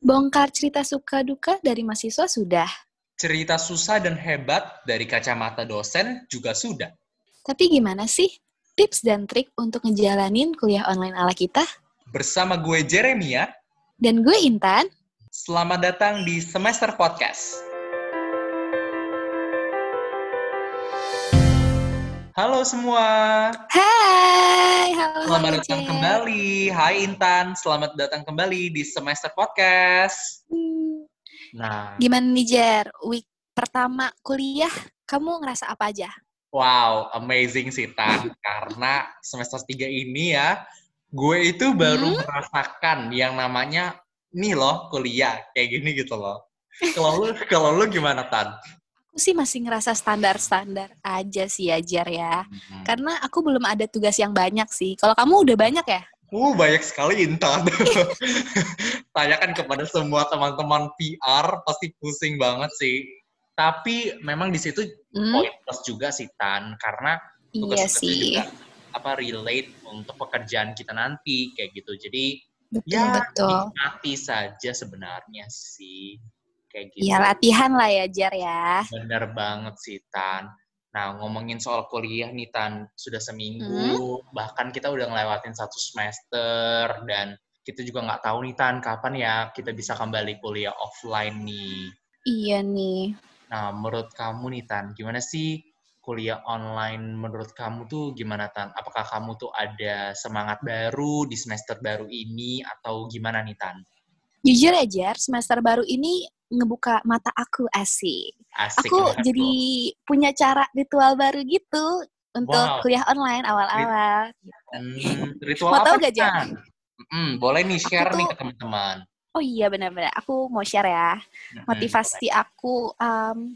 Bongkar cerita suka duka dari mahasiswa sudah. Cerita susah dan hebat dari kacamata dosen juga sudah. Tapi gimana sih tips dan trik untuk ngejalanin kuliah online ala kita? Bersama gue Jeremia, Dan gue Intan. selamat datang di Semester Podcast. Halo semua, Hai, halo. selamat datang kembali. Hai Intan, selamat datang kembali di Semester Podcast. Hmm, Nah, Gimana nih, Jer? Week pertama kuliah, kamu ngerasa apa aja? wow, amazing sih Tan. Karena semester 3 ini ya, gue itu baru Hmm? merasakan yang namanya nih loh kuliah kayak gini gitu loh. Kalau lu kalau lu gimana Tan? Aku sih masih ngerasa standar-standar aja sih Jer ya. Hmm. Karena aku belum ada tugas yang banyak sih. Kalau kamu udah banyak ya? Uh, banyak sekali Intan. Tanyakan kepada semua teman-teman PR, pasti pusing banget sih. Tapi memang di situ Hmm, poin plus juga sih Tan, karena iya tugas-tugasnya sih. juga apa relate untuk pekerjaan kita nanti kayak gitu. Jadi Betul, ya betul. nikmati saja sebenarnya sih kayak gitu. Iya, latihan lah ya, Jer ya. Bener banget sih Tan. Nah ngomongin soal kuliah nih Tan, sudah seminggu, bahkan kita udah ngelewatin satu semester dan kita juga nggak tahu nih Tan kapan ya kita bisa kembali kuliah offline nih. Iya nih. Nah menurut kamu nih Tan, gimana sih kuliah online menurut kamu tuh gimana Tan? Apakah kamu tuh ada semangat baru di semester baru ini atau gimana nih Tan? Jujur ya, Jer, semester baru ini ngebuka mata aku asik. Asik Aku banget jadi loh. punya cara ritual baru gitu untuk Wow. kuliah online awal-awal. Hmm, ritual Mau apa tahu nih, gak? Tan? Hmm, boleh nih Aku share nih tuh- ke teman-teman. Oh iya benar-benar. Aku mau share ya. Motivasi aku um,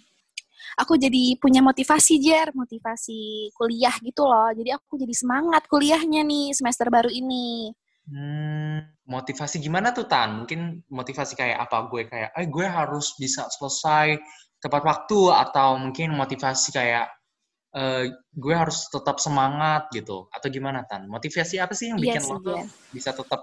aku jadi punya motivasi Jer, motivasi kuliah gitu loh. Jadi aku jadi semangat kuliahnya nih semester baru ini. Hmm, motivasi gimana tuh Tan? Mungkin motivasi kayak apa? Gue kayak, eh gue harus bisa selesai tepat waktu atau mungkin motivasi kayak eh, gue harus tetap semangat gitu atau gimana Tan? Motivasi apa sih yang Iya bikin sih, lo tuh Jer. bisa tetap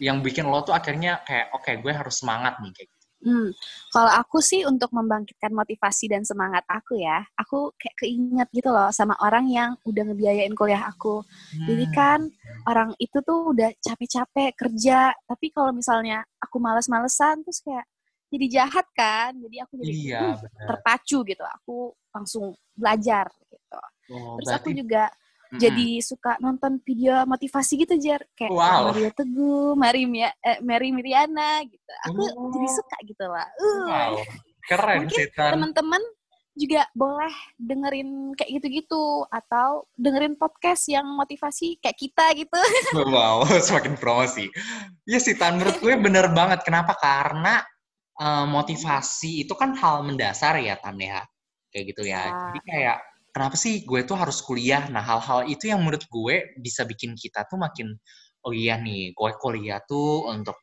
yang bikin lo tuh akhirnya kayak oke gue harus semangat nih kayak gitu. Hmm, kalau aku sih untuk membangkitkan motivasi dan semangat aku ya, aku kayak keinget gitu loh sama orang yang udah ngebiayain kuliah aku. Jadi Hmm, kan orang itu tuh udah capek-capek kerja, tapi kalau misalnya aku males-malesan terus kayak jadi jahat kan. Jadi aku jadi Iya, "Hmm, terpacu gitu. Aku langsung belajar gitu. Oh, Terus aku juga mm-mm. jadi suka nonton video motivasi gitu Jer kayak Wow. Mario Teguh, Mary Mia, eh, Mary Miriana gitu. Aku jadi Oh. suka gitu lah. Uh, wow, keren Mungkin teman-teman juga boleh dengerin kayak gitu-gitu atau dengerin podcast yang motivasi kayak kita gitu. Wow, semakin promosi. Iya sih, Tan. Menurut gue bener banget. Kenapa? Karena eh, motivasi itu kan hal mendasar ya, Tan ya. Kayak gitu ya. Ya. Jadi kayak, kenapa sih gue tuh harus kuliah? Nah, hal-hal itu yang menurut gue bisa bikin kita tuh makin, oh iya nih, gue kuliah tuh untuk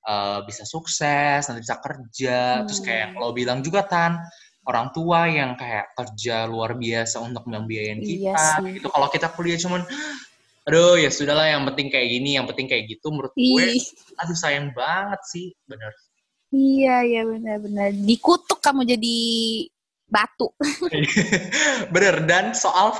eh, bisa sukses, nanti bisa kerja. Terus kayak Hmm. lo bilang juga, Tan, orang tua yang kayak kerja luar biasa untuk membiayain Iya kita. sih. Gitu. Kalau kita kuliah cuman aduh ya sudahlah yang penting kayak gini yang penting kayak gitu menurut gue Ih, aduh sayang banget sih bener iya ya benar-benar dikutuk kamu jadi batu. bener dan soal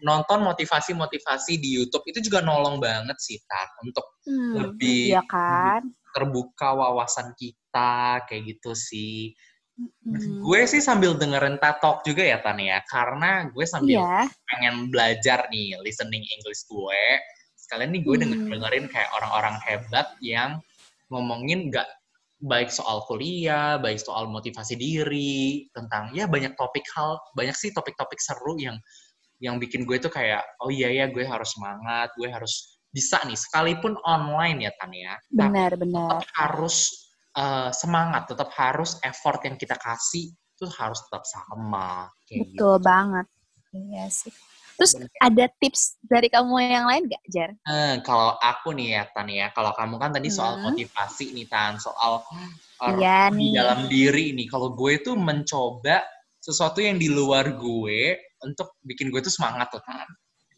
nonton motivasi-motivasi di YouTube itu juga nolong banget sih tak untuk Hmm, Lebih- iya kan? terbuka wawasan kita kayak gitu sih Hmm. gue sih sambil dengerin Talk juga ya Tan ya karena gue sambil Iya. pengen belajar nih listening English gue sekalian nih gue Hmm. denger dengerin kayak orang-orang hebat yang ngomongin nggak baik soal kuliah, baik soal motivasi diri, tentang ya banyak topik hal, banyak sih topik-topik seru yang yang bikin gue tuh kayak oh iya ya gue harus semangat, gue harus bisa nih sekalipun online ya Tan ya. Tapi Benar-benar. tetap harus eh, semangat, tetap harus effort yang kita kasih itu harus tetap sama kayak gitu. Betul banget. Iya sih. Terus ada tips dari kamu yang lain gak, Jar? Eh, kalau aku nih ya Tan ya, kalau kamu kan tadi soal Hmm. motivasi nih Tan, soal Iya di nih. dalam diri nih. Kalau gue tuh mencoba sesuatu yang di luar gue untuk bikin gue tuh semangat tuh Tan.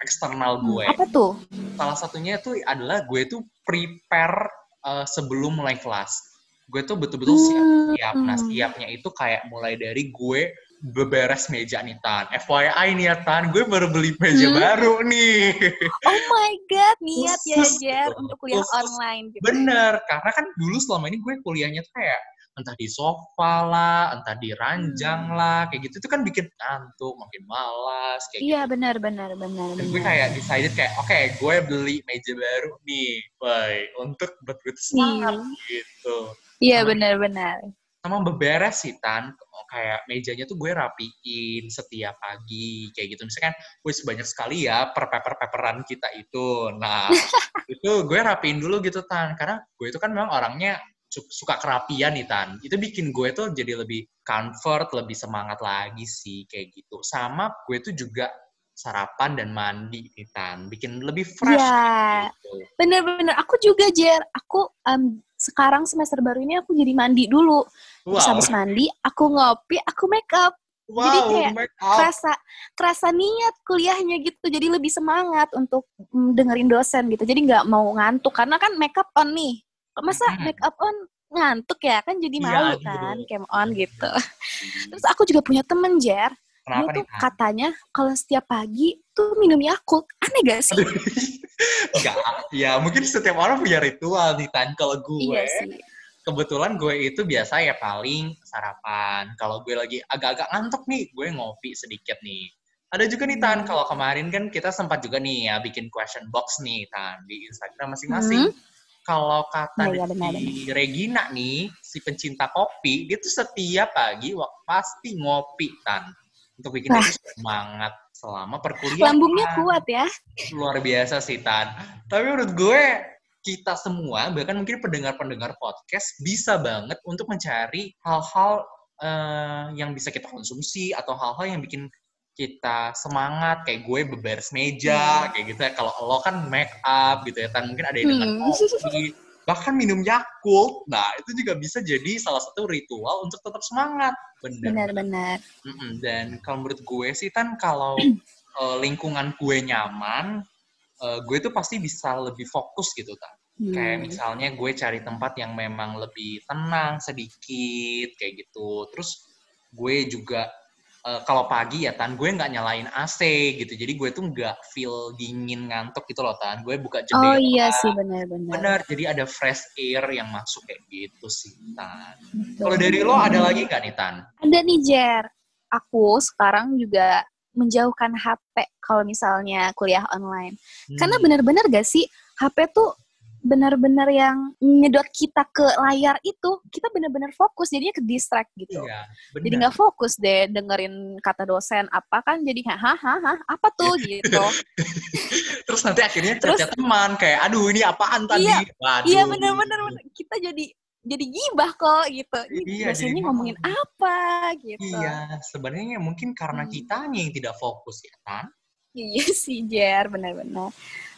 Eksternal Hmm, gue. apa tuh? Salah satunya tuh adalah gue tuh prepare eh, sebelum mulai kelas. gue tuh betul-betul siap-siap. Hmm. Nah, siapnya itu kayak mulai dari gue beberes meja nih Tan. FYI nih ya Tan, gue baru beli meja Hmm. baru nih. Oh my god, niat ya Jer untuk kuliah Khusus. online gitu. Bener, karena kan dulu selama ini gue kuliahnya tuh kayak entah di sofa lah, entah di ranjang Hmm. lah, kayak gitu itu kan bikin ngantuk, makin malas, kayak Iya gitu. benar benar benar Dan gue kayak decided kayak, oke gue beli meja baru nih, boy, untuk betul semangat gitu. Iya benar benar. Sama beberes sih Tan, kayak mejanya tuh gue rapiin setiap pagi, kayak gitu. Misalkan, wih banyak sekali ya per paper-paperan kita itu. Nah, itu gue rapiin dulu gitu Tan, karena gue itu kan memang orangnya su- suka kerapian nih Tan. Itu bikin gue tuh jadi lebih comfort, lebih semangat lagi sih kayak gitu. Sama gue tuh juga sarapan dan mandi nih Tan, bikin lebih fresh Iya. gitu. Bener-bener. Aku juga Jer. Aku em, sekarang semester baru ini aku jadi mandi dulu. Terus Wow, habis mandi, aku ngopi, aku make up. jadi wow, kayak make up. Kerasa kerasa niat kuliahnya gitu. Jadi lebih semangat untuk mm, dengerin dosen gitu. Jadi nggak mau ngantuk karena kan make up on nih. Masa make up on ngantuk ya kan jadi Iya, malu aduh. kan cam on gitu. Terus aku juga punya temen Jer. Dia Kenapa tuh nih Tan? katanya kalau setiap pagi tuh minum Yakult. Aneh gak sih? Enggak, ya mungkin setiap orang punya ritual nih Tan. Kalau gue, Iya sih. kebetulan gue itu biasa ya paling sarapan. Kalau gue lagi agak-agak ngantuk nih, gue ngopi sedikit nih. Ada juga nih Tan, Hmm. kalau kemarin kan kita sempat juga nih ya bikin question box nih Tan di Instagram masing-masing. Kalau kata Iya, iya, benar, di Regina nih, si pencinta kopi, dia tuh setiap pagi wak- pasti ngopi Tan. Untuk bikin Wah. semangat selama perkuliahan Lambungnya kuat ya. luar biasa sih Tan. Tapi menurut gue kita semua bahkan mungkin pendengar-pendengar podcast bisa banget untuk mencari hal-hal eh, yang bisa kita konsumsi atau hal-hal yang bikin kita semangat kayak gue beberes meja kayak gitu ya kalau lo kan make up gitu ya Tan mungkin ada yang dengan Hmm. kopi bahkan minum Yakult nah itu juga bisa jadi salah satu ritual untuk tetap semangat Benar-benar. Dan kalau menurut gue sih kan kalau eh, lingkungan gue nyaman, eh, gue tuh pasti bisa lebih fokus gitu kan. Kayak Hmm. misalnya gue cari tempat yang memang lebih tenang sedikit kayak gitu. Terus gue juga eh, kalau pagi ya tan gue nggak nyalain AC gitu. Jadi gue tuh nggak feel dingin ngantuk gitu loh tan. Gue buka jendela. Oh iya sih benar-benar. Bener, jadi ada fresh air yang masuk kayak gitu sih tan. Kalau dari lo ada lagi nggak nih tan? Ada nih Jer. Aku sekarang juga menjauhkan HP kalau misalnya kuliah online. Karena Hmm. benar-benar gak sih HP tuh benar-benar yang nyedot kita ke layar itu, kita benar-benar fokus jadinya ke distract gitu. Iya, Jadi nggak fokus deh dengerin kata dosen apa kan jadi hahaha apa tuh gitu. Terus nanti akhirnya Terus- teman kayak, aduh ini apaan tadi? Iya, Waduh. Iya benar-benar benar. kita jadi jadi gibah kok gitu. Ini Iya, dosennya jadi ngomongin apa gitu. Iya, sebenarnya mungkin karena Hmm. kitanya yang tidak fokus ya kan? Iya sih Jer, benar-benar.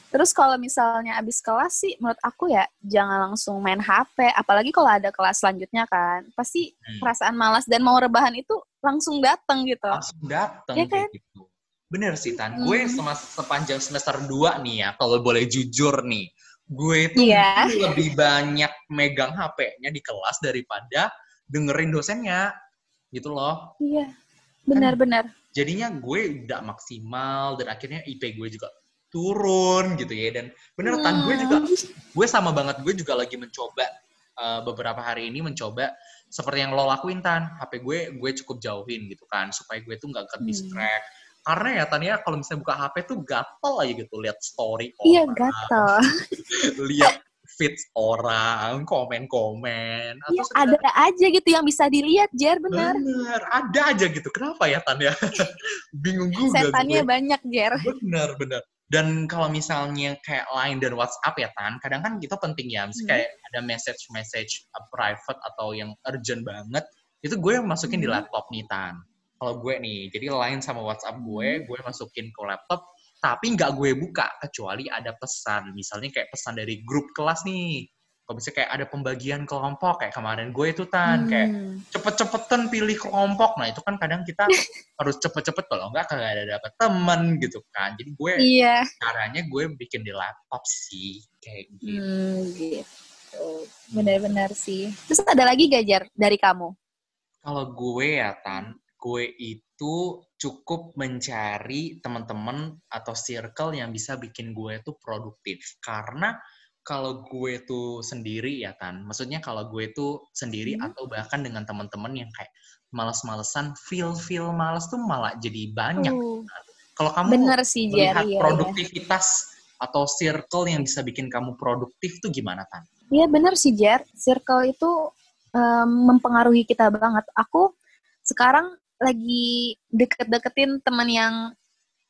Terus kalau misalnya abis kelas sih, menurut aku ya jangan langsung main HP. Apalagi kalau ada kelas selanjutnya kan, pasti Hmm. perasaan malas dan mau rebahan itu langsung datang gitu. Langsung dateng Iya kayak gitu. Bener sih Tan, Hmm. gue sama sepanjang semester 2 nih ya, kalau boleh jujur nih, gue itu Iya. mungkin lebih banyak megang HP-nya di kelas daripada dengerin dosennya, gitu loh. Iya, benar-benar. jadinya gue udah maksimal dan akhirnya IP gue juga turun gitu ya dan bener tan gue juga Hmm. gue sama banget gue juga lagi mencoba uh, beberapa hari ini mencoba seperti yang lo lakuin tan HP gue gue cukup jauhin gitu kan supaya gue tuh nggak ke Hmm. distract karena ya tan ya kalau misalnya buka HP tuh gatel aja gitu lihat story Iya, gatel. lihat feeds orang komen-komen atau Iya, ada aja gitu yang bisa dilihat, Jer, benar. bener ada aja gitu kenapa ya tan ya bingung juga gue. Setannya banyak, Jer. Bener, bener. Dan kalau misalnya kayak Line dan WhatsApp ya, Tan, kadang kan kita penting ya, misalnya Hmm. kayak ada message-message uh, private atau yang urgent banget, itu gue masukin di Hmm. laptop nih, Tan. Kalau gue nih, jadi Line sama WhatsApp gue, Hmm. gue masukin ke laptop, tapi nggak gue buka, kecuali ada pesan. Misalnya kayak pesan dari grup kelas nih. Kalau misalnya kayak ada pembagian kelompok, kayak kemarin gue itu, Tan, kayak Hmm. cepet-cepetan pilih kelompok. Nah, itu kan kadang kita harus cepet-cepet kalau enggak kagak ada dapat temen gitu kan. Jadi gue Iya. caranya gue bikin di laptop sih kayak gitu. Hmm, gitu. gitu. Benar-benar sih. Terus ada lagi gajar dari kamu? Kalau gue ya, Tan, gue itu cukup mencari teman-teman atau circle yang bisa bikin gue itu produktif. Karena kalau gue tuh sendiri ya Tan, maksudnya kalau gue tuh sendiri hmm. atau bahkan dengan teman-teman yang kayak males-malesan, feel-feel males tuh malah jadi banyak. Uh, kalau kamu bener sih, melihat Jerry, produktivitas ya. atau circle yang bisa bikin kamu produktif tuh gimana Tan? Iya bener sih Jer, circle itu um, mempengaruhi kita banget. Aku sekarang lagi deket-deketin teman yang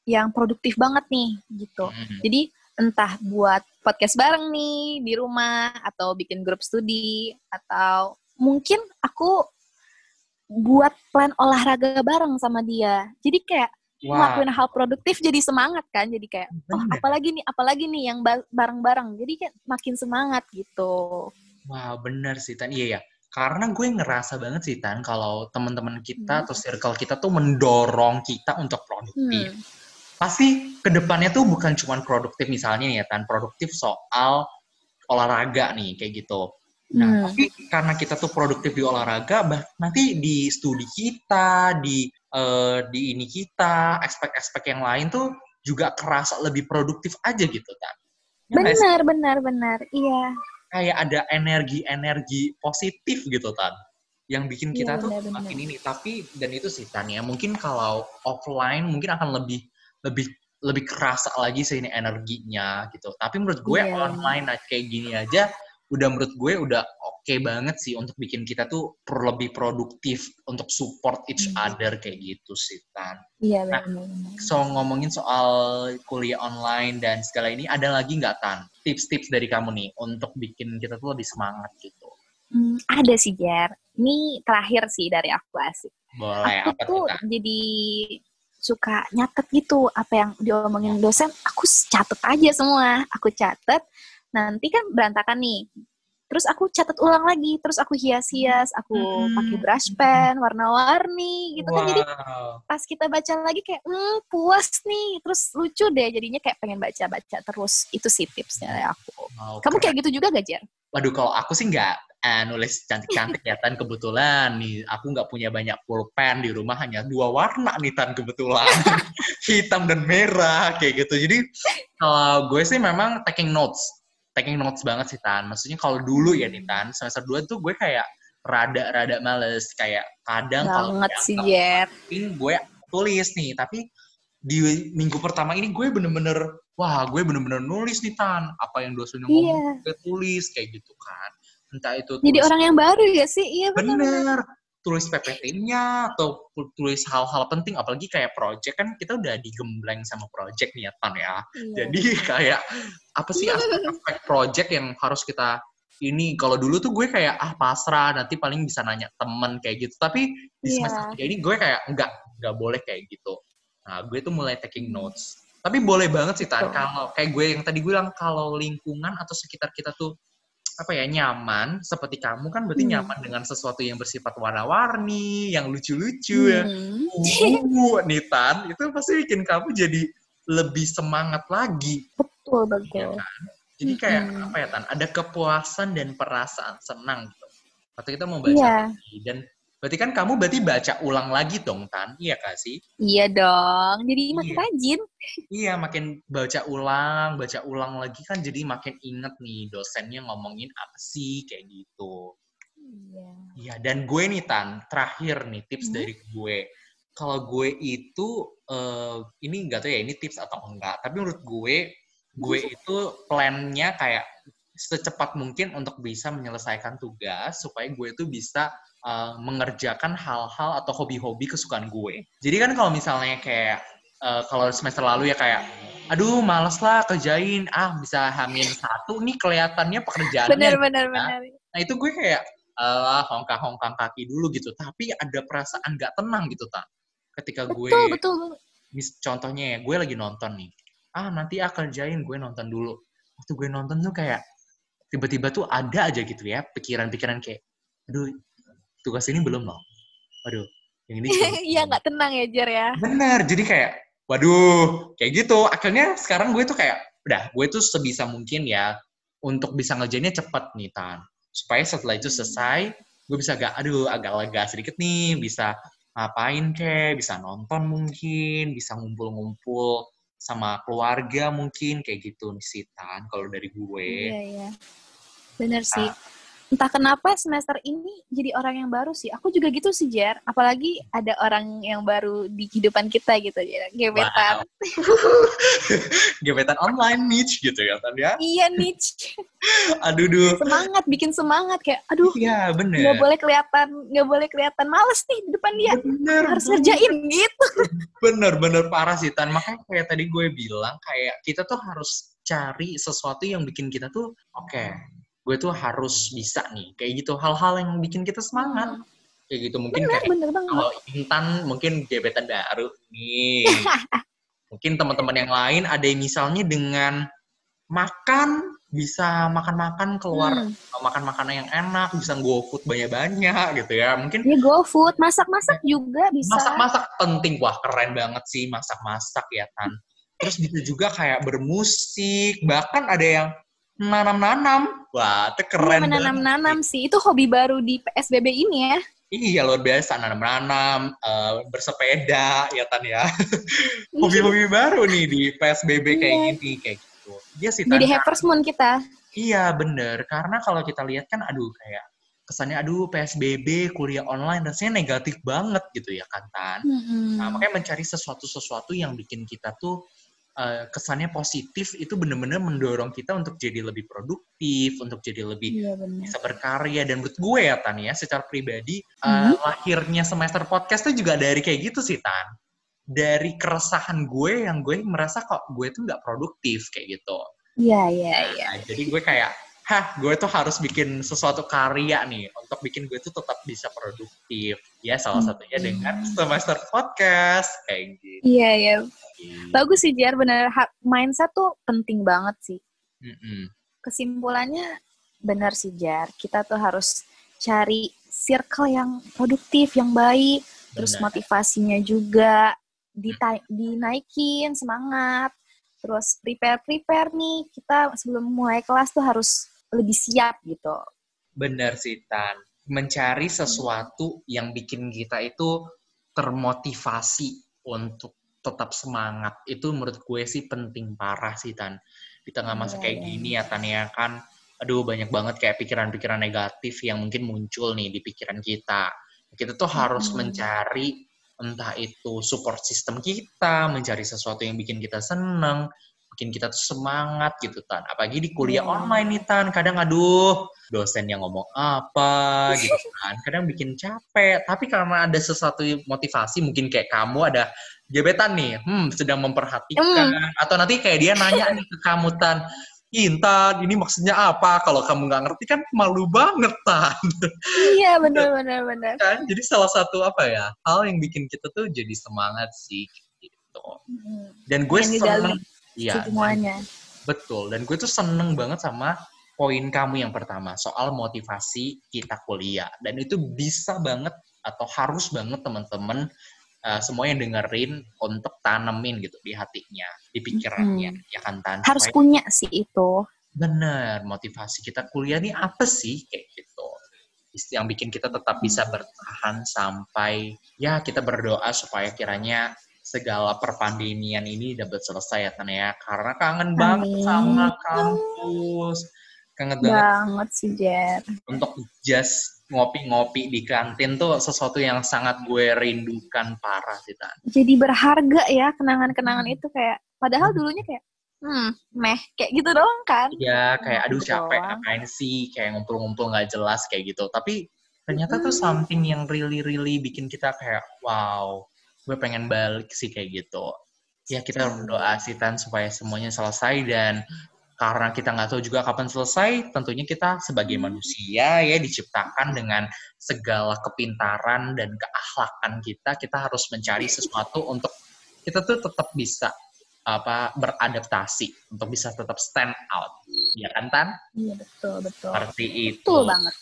yang produktif banget nih gitu. Hmm. Jadi entah buat podcast bareng nih di rumah atau bikin grup studi atau mungkin aku buat plan olahraga bareng sama dia. Jadi kayak wow. ngelakuin hal produktif jadi semangat kan. Jadi kayak oh apalagi nih apalagi nih yang bareng-bareng. Jadi kayak makin semangat gitu. Wah, wow, bener sih Tan. Iya ya karena gue ngerasa banget sih Tan kalau teman-teman kita hmm. atau circle kita tuh mendorong kita untuk produktif. Hmm. Pasti ke depannya tuh bukan cuma produktif misalnya ya Tan, produktif soal olahraga nih kayak gitu. Nah, hmm. tapi karena kita tuh produktif di olahraga, bah, nanti di studi kita, di uh, di ini kita, aspek-aspek yang lain tuh juga kerasa lebih produktif aja gitu kan. Ya, benar, benar, benar. Iya kayak ada energi-energi positif gitu Tan yang bikin kita iya, tuh bener, makin ini tapi dan itu sih Tan ya mungkin kalau offline mungkin akan lebih lebih lebih kerasa lagi sih ini energinya gitu tapi menurut gue yeah. online kayak gini aja udah menurut gue udah oke okay banget sih untuk bikin kita tuh lebih produktif untuk support each hmm. other kayak gitu sih Tan. Iya benar. Nah, so ngomongin soal kuliah online dan segala ini ada lagi nggak Tan tips-tips dari kamu nih untuk bikin kita tuh lebih semangat gitu? Hmm, ada sih Jar. Ini terakhir sih dari aku asik. Boleh. Aku apa tuh jadi suka nyatet gitu apa yang diomongin dosen. Aku catet aja semua. Aku catet nanti kan berantakan nih terus aku catat ulang lagi terus aku hias-hias aku hmm. pakai brush pen warna-warni gitu wow. kan jadi pas kita baca lagi kayak hmm puas nih terus lucu deh jadinya kayak pengen baca-baca terus itu sih tipsnya dari aku okay. kamu kayak gitu juga gak Jer? Waduh kalau aku sih nggak eh, nulis cantik-cantik ya Tan kebetulan nih aku nggak punya banyak pulpen di rumah hanya dua warna nih Tan kebetulan hitam dan merah kayak gitu jadi kalau gue sih memang taking notes taking notes banget sih Tan. Maksudnya kalau dulu ya nih Tan, semester 2 tuh gue kayak rada-rada males. Kayak kadang kalau sih, Jet. gue tulis nih. Tapi di minggu pertama ini gue bener-bener, wah gue bener-bener nulis nih Tan. Apa yang dosennya yeah. ngomong, gue tulis kayak gitu kan. Entah itu Jadi orang yang baru ya sih? Iya bener tulis PPT-nya atau tulis hal-hal penting apalagi kayak project kan kita udah digembleng sama project nih ya Tan ya. Iya. Jadi kayak apa sih aspek-aspek project yang harus kita ini kalau dulu tuh gue kayak ah pasrah nanti paling bisa nanya temen kayak gitu tapi di iya. semester yeah. ini gue kayak enggak enggak boleh kayak gitu nah gue tuh mulai taking notes tapi boleh banget sih tan kalau kayak gue yang tadi gue bilang kalau lingkungan atau sekitar kita tuh apa ya nyaman seperti kamu kan berarti hmm. nyaman dengan sesuatu yang bersifat warna-warni, yang lucu-lucu ya. hmm. ya. Uh, Nitan, itu pasti bikin kamu jadi lebih semangat lagi. Betul betul. Ya kan? Jadi kayak hmm. apa ya Tan? Ada kepuasan dan perasaan senang gitu. Atau kita mau baca yeah. dan Berarti kan kamu berarti baca ulang lagi dong, Tan? Iya gak sih? Iya dong. Jadi makin iya. rajin. Iya, makin baca ulang, baca ulang lagi kan jadi makin inget nih dosennya ngomongin apa sih, kayak gitu. Iya. Iya, dan gue nih, Tan, terakhir nih tips hmm. dari gue. Kalau gue itu, uh, ini gak tau ya ini tips atau enggak, tapi menurut gue, gue itu plannya kayak secepat mungkin untuk bisa menyelesaikan tugas supaya gue itu bisa uh, mengerjakan hal-hal atau hobi-hobi kesukaan gue. Jadi kan kalau misalnya kayak uh, kalau semester lalu ya kayak aduh males lah kerjain. Ah bisa hamil satu nih kelihatannya pekerjaannya. Bener bener nah, bener nah itu gue kayak uh, hongkang-hongkang kaki dulu gitu. Tapi ada perasaan gak tenang gitu tak ketika gue betul betul. mis contohnya ya gue lagi nonton nih. Ah nanti ah kerjain gue nonton dulu. Waktu gue nonton tuh kayak tiba-tiba tuh ada aja gitu ya pikiran-pikiran kayak aduh tugas ini belum loh. Waduh, yang ini. Iya nggak tenang ya Jer ya. Bener, jadi kayak, waduh, kayak gitu. Akhirnya sekarang gue tuh kayak, udah, gue tuh sebisa mungkin ya, untuk bisa ngerjainnya cepet nih Tan. Supaya setelah itu selesai, gue bisa agak, aduh agak lega sedikit nih, bisa ngapain kek, bisa nonton mungkin, bisa ngumpul-ngumpul sama keluarga mungkin kayak gitu nih sih Tan kalau dari gue. Iya, iya. Bener sih. Entah kenapa semester ini jadi orang yang baru sih. Aku juga gitu sih, Jer. Apalagi ada orang yang baru di kehidupan kita gitu, ya. Gebetan. Wow. Gebetan online, niche gitu ya, Tan ya? Iya, niche. aduh, duh. Semangat, bikin semangat. Kayak, aduh. Iya, bener. Gak boleh kelihatan, gak boleh kelihatan males nih di depan dia. Bener. Harus bener. ngerjain gitu. bener, bener parah sih, Tan. Makanya kayak tadi gue bilang, kayak kita tuh harus cari sesuatu yang bikin kita tuh, oke, okay, gue tuh harus bisa nih kayak gitu. Hal-hal yang bikin kita semangat. Hmm. kayak gitu mungkin bener, kayak bener kalau Intan mungkin gebetan baru nih. Mungkin teman-teman yang lain ada yang misalnya dengan makan bisa makan-makan keluar hmm. makan makanan yang enak bisa go food banyak-banyak gitu ya. Mungkin ya go food masak-masak juga bisa. Masak-masak penting. Wah keren banget sih masak-masak ya kan terus bisa juga kayak bermusik bahkan ada yang nanam-nanam. Wah, itu keren iya, menanam-nanam sih. Itu hobi baru di PSBB ini ya. Iya, luar biasa. Nanam-nanam, uh, bersepeda, ya Tan ya. Hobi-hobi baru nih di PSBB kayak iya. gini, kayak gitu. Iya sih, Tan. Jadi hackers moon kita. Iya, bener. Karena kalau kita lihat kan, aduh, kayak kesannya aduh PSBB kuliah online rasanya negatif banget gitu ya kan Tan. Mm -hmm. Nah, makanya mencari sesuatu-sesuatu yang bikin kita tuh uh, kesannya positif itu bener-bener mendorong kita untuk jadi lebih produktif, untuk jadi lebih iya, bisa berkarya. Dan menurut gue ya Tan ya, secara pribadi mm-hmm. uh, lahirnya semester podcast itu juga dari kayak gitu sih Tan. Dari keresahan gue yang gue merasa kok gue tuh nggak produktif kayak gitu. Iya iya nah, iya. Jadi gue kayak hah gue tuh harus bikin sesuatu karya nih untuk bikin gue tuh tetap bisa produktif ya salah satunya dengan semester podcast kayak gitu iya iya bagus sih Jar bener. Mindset tuh penting banget sih. Kesimpulannya benar sih Jar. Kita tuh harus cari circle yang produktif yang baik. Bener. terus motivasinya juga dita- dinaikin semangat. Terus prepare prepare nih kita sebelum mulai kelas tuh harus lebih siap gitu. Bener sih Tan. Mencari sesuatu yang bikin kita itu termotivasi untuk tetap semangat itu menurut gue sih penting parah sih Tan. Di tengah masa yeah, kayak yeah. gini ya Tan ya kan, aduh banyak banget kayak pikiran-pikiran negatif yang mungkin muncul nih di pikiran kita. Kita tuh harus hmm. mencari entah itu support system kita, mencari sesuatu yang bikin kita seneng, bikin kita tuh semangat gitu Tan. Apalagi di kuliah yeah. online nih Tan, kadang aduh dosen yang ngomong apa gitu kan. Kadang bikin capek, tapi karena ada sesuatu motivasi mungkin kayak kamu ada gebetan nih, hmm sedang memperhatikan mm. atau nanti kayak dia nanya nih ke kamu Tan, Intan, ini maksudnya apa? Kalau kamu nggak ngerti kan malu banget, Tan. Iya, benar benar benar. Kan? Jadi salah satu apa ya, hal yang bikin kita tuh jadi semangat sih gitu. Hmm. Dan gue seneng, Iya. Semuanya. Betul. Dan gue tuh seneng banget sama poin kamu yang pertama soal motivasi kita kuliah. Dan itu bisa banget atau harus banget teman-teman uh, semua yang dengerin untuk tanemin gitu di hatinya, di pikirannya, hmm. ya kan Tan? Harus punya sih itu. Bener, motivasi kita kuliah nih apa sih kayak gitu. Yang bikin kita tetap bisa bertahan sampai ya kita berdoa supaya kiranya segala perpandemian ini dapat selesai ya Tan ya. Karena kangen Amin. banget sama kampus. Kangen banget, banget sih Jer. Untuk just ngopi-ngopi di kantin tuh sesuatu yang sangat gue rindukan parah sih Tan. Jadi berharga ya kenangan-kenangan itu kayak padahal dulunya kayak hmm meh kayak gitu doang kan? Iya kayak aduh gitu capek ngapain sih? Kayak ngumpul-ngumpul nggak jelas kayak gitu. Tapi ternyata tuh something yang really really bikin kita kayak wow gue pengen balik sih kayak gitu ya kita berdoa sih Tan supaya semuanya selesai dan karena kita nggak tahu juga kapan selesai, tentunya kita sebagai manusia ya diciptakan dengan segala kepintaran dan keakhlakan kita, kita harus mencari sesuatu untuk kita tuh tetap bisa apa beradaptasi untuk bisa tetap stand out, ya kan Tan? Iya betul betul. Seperti itu. Betul banget.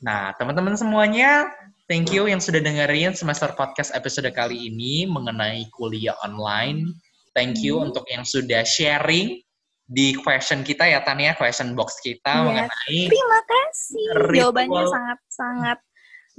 Nah teman-teman semuanya, Thank you yang sudah dengerin semester podcast episode kali ini mengenai kuliah online. Thank you hmm. untuk yang sudah sharing di question kita ya Tania, question box kita Iya. mengenai Terima kasih. Ritual. Jawabannya sangat-sangat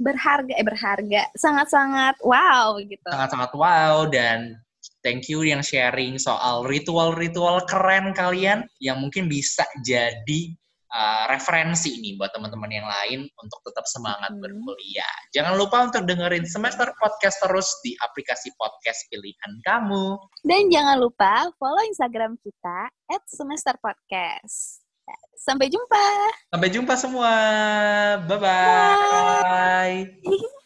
berharga, eh berharga, sangat-sangat wow gitu. sangat-sangat wow dan thank you yang sharing soal ritual-ritual keren kalian yang mungkin bisa jadi uh, referensi nih buat teman-teman yang lain untuk tetap semangat Hmm. berkuliah. Jangan lupa untuk dengerin semester podcast terus di aplikasi podcast pilihan kamu. Dan jangan lupa follow Instagram kita at semester podcast. Sampai jumpa. Sampai jumpa semua. Bye-bye.